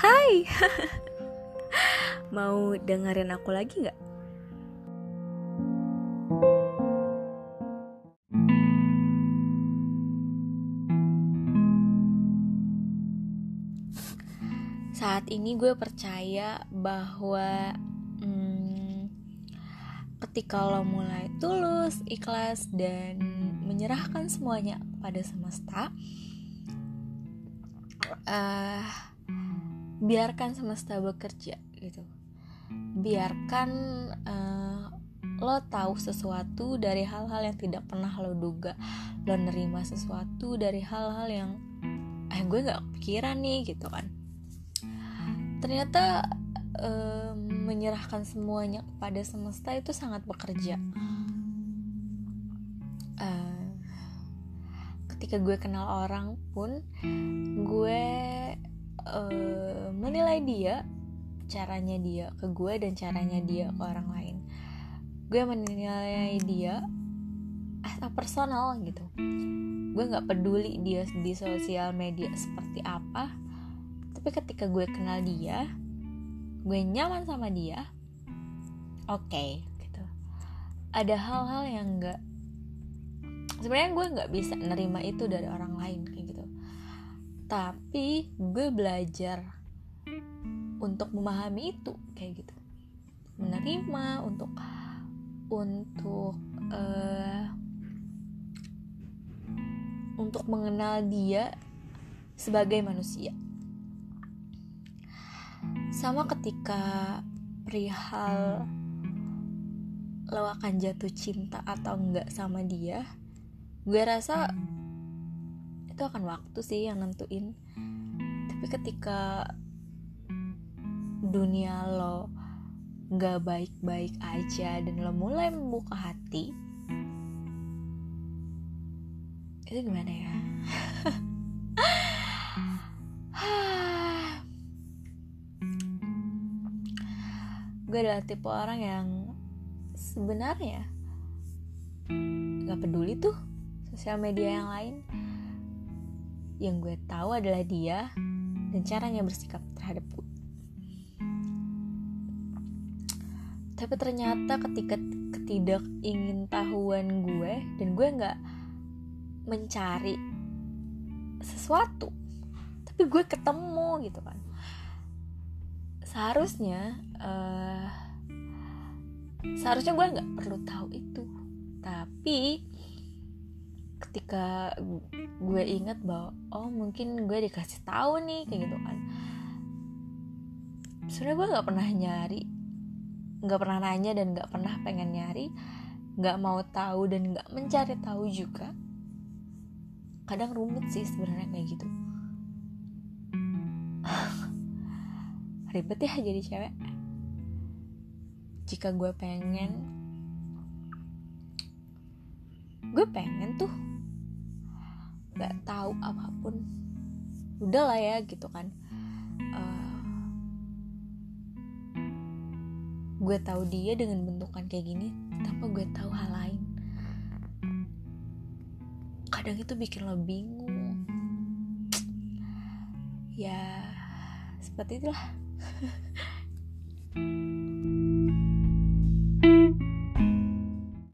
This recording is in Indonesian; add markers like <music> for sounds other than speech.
Hai <laughs> Mau dengerin aku lagi gak? Saat ini gue percaya bahwa hmm, ketika lo mulai tulus, ikhlas, dan menyerahkan semuanya pada semesta, uh, biarkan semesta bekerja gitu. Biarkan uh, lo tahu sesuatu dari hal-hal yang tidak pernah lo duga. Lo nerima sesuatu dari hal-hal yang eh gue nggak kepikiran nih gitu kan ternyata uh, menyerahkan semuanya kepada semesta itu sangat bekerja uh, ketika gue kenal orang pun gue uh, menilai dia caranya dia ke gue dan caranya dia ke orang lain. Gue menilai dia as personal gitu. Gue nggak peduli dia di sosial media seperti apa tapi ketika gue kenal dia gue nyaman sama dia oke okay, gitu. Ada hal-hal yang nggak sebenarnya gue nggak bisa nerima itu dari orang lain kayak tapi gue belajar untuk memahami itu kayak gitu. Menerima untuk untuk uh, untuk mengenal dia sebagai manusia. Sama ketika perihal lo akan jatuh cinta atau enggak sama dia gue rasa itu akan waktu sih yang nentuin. Tapi ketika dunia lo nggak baik-baik aja dan lo mulai membuka hati itu gimana ya? <sighs> Gue adalah tipe orang yang sebenarnya nggak peduli tuh sosial media yang lain yang gue tahu adalah dia dan caranya bersikap terhadap gue tapi ternyata ketika ketidak ingin tahuan gue dan gue nggak mencari sesuatu tapi gue ketemu gitu kan. Seharusnya uh, seharusnya gue nggak perlu tahu itu. Tapi ketika gue inget bahwa oh mungkin gue dikasih tahu nih kayak gitu kan. Sebenarnya gue nggak pernah nyari nggak pernah nanya dan nggak pernah pengen nyari nggak mau tahu dan nggak mencari tahu juga. Kadang rumit sih sebenarnya kayak gitu. <laughs> Ribet ya jadi cewek. Jika gue pengen gue pengen tuh nggak tahu apa pun udah lah ya gitu kan. Uh, gue tahu dia dengan bentukan kayak gini tanpa gue tahu hal lain? Kadang itu bikin lo bingung. Ya seperti itulah <laughs>